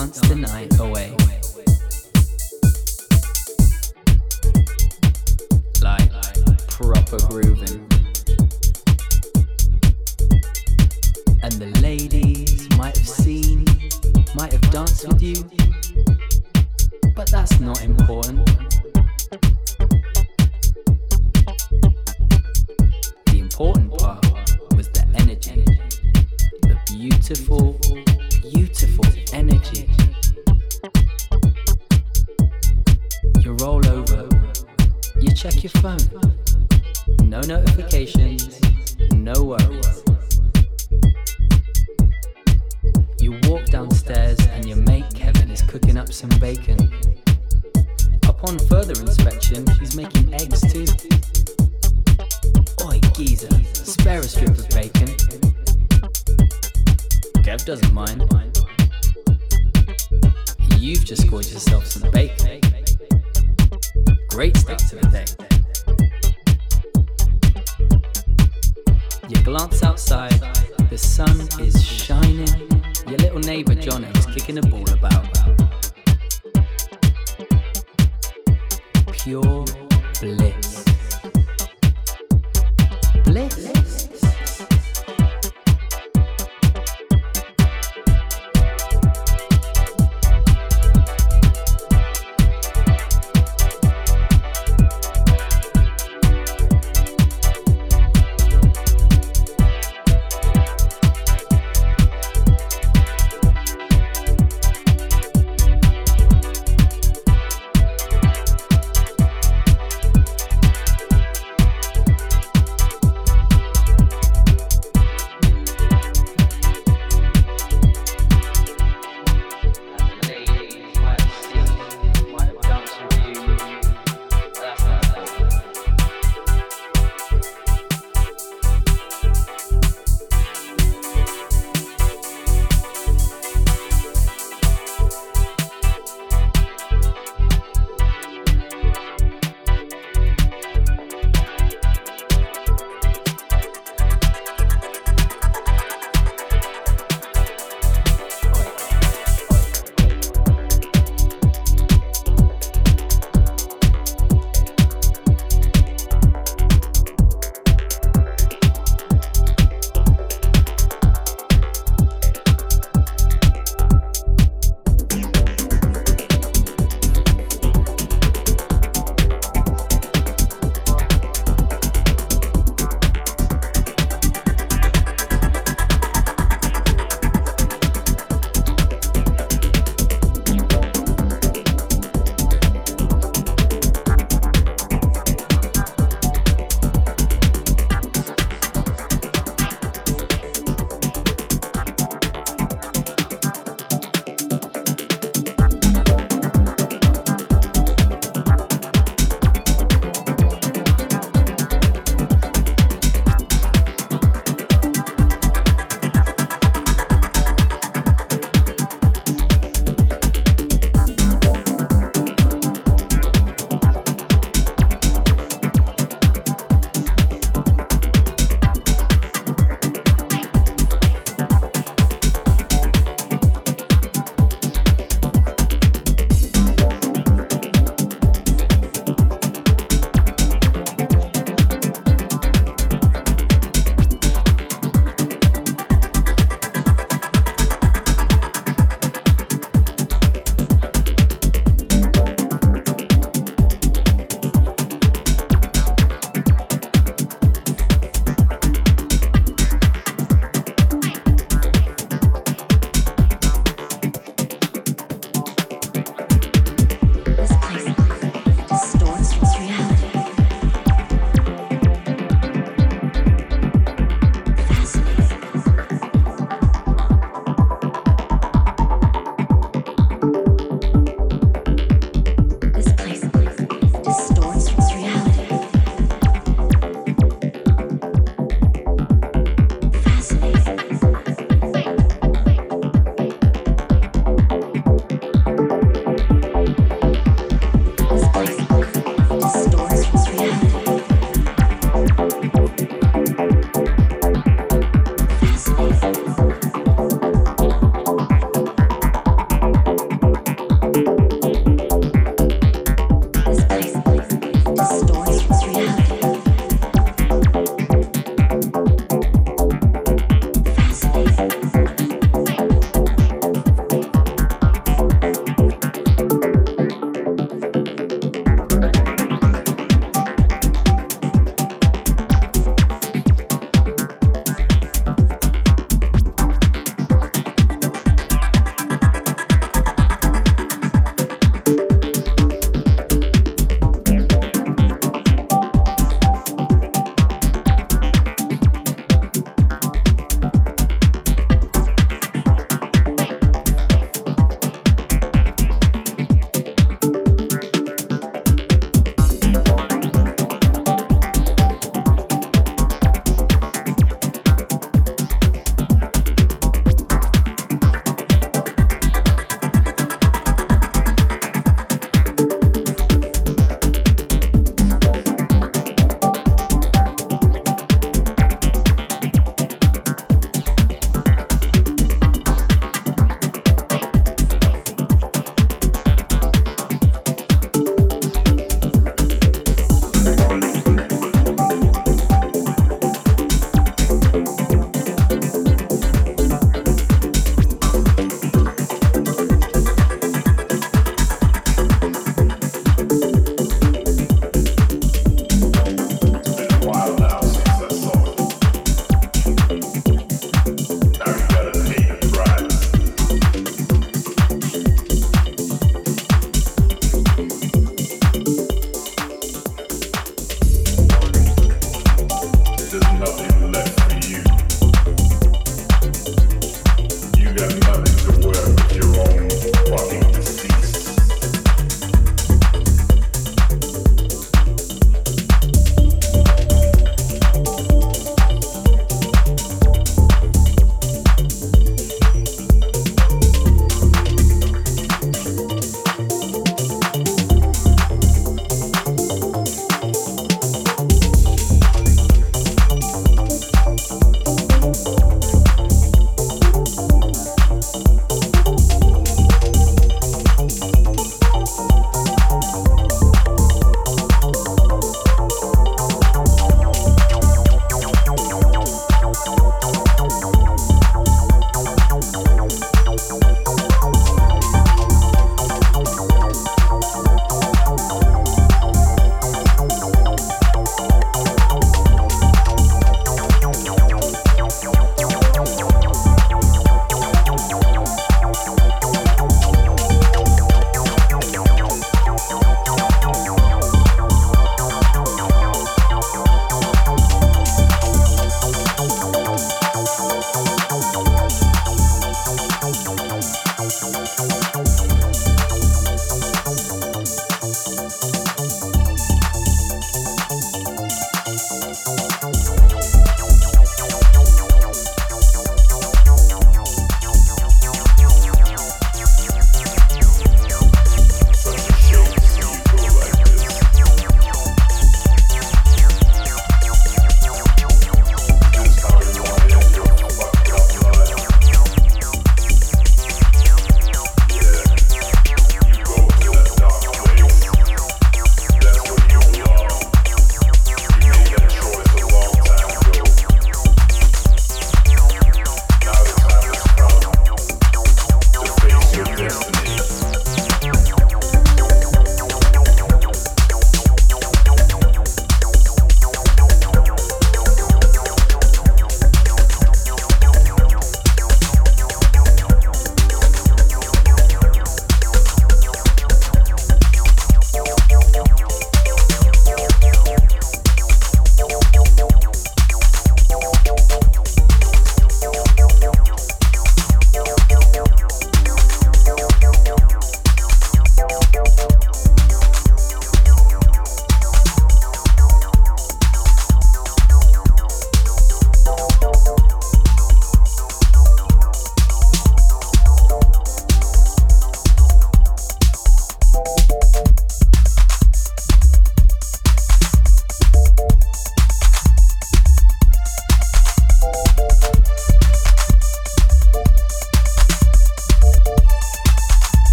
you danced the night away.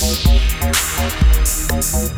Thank you.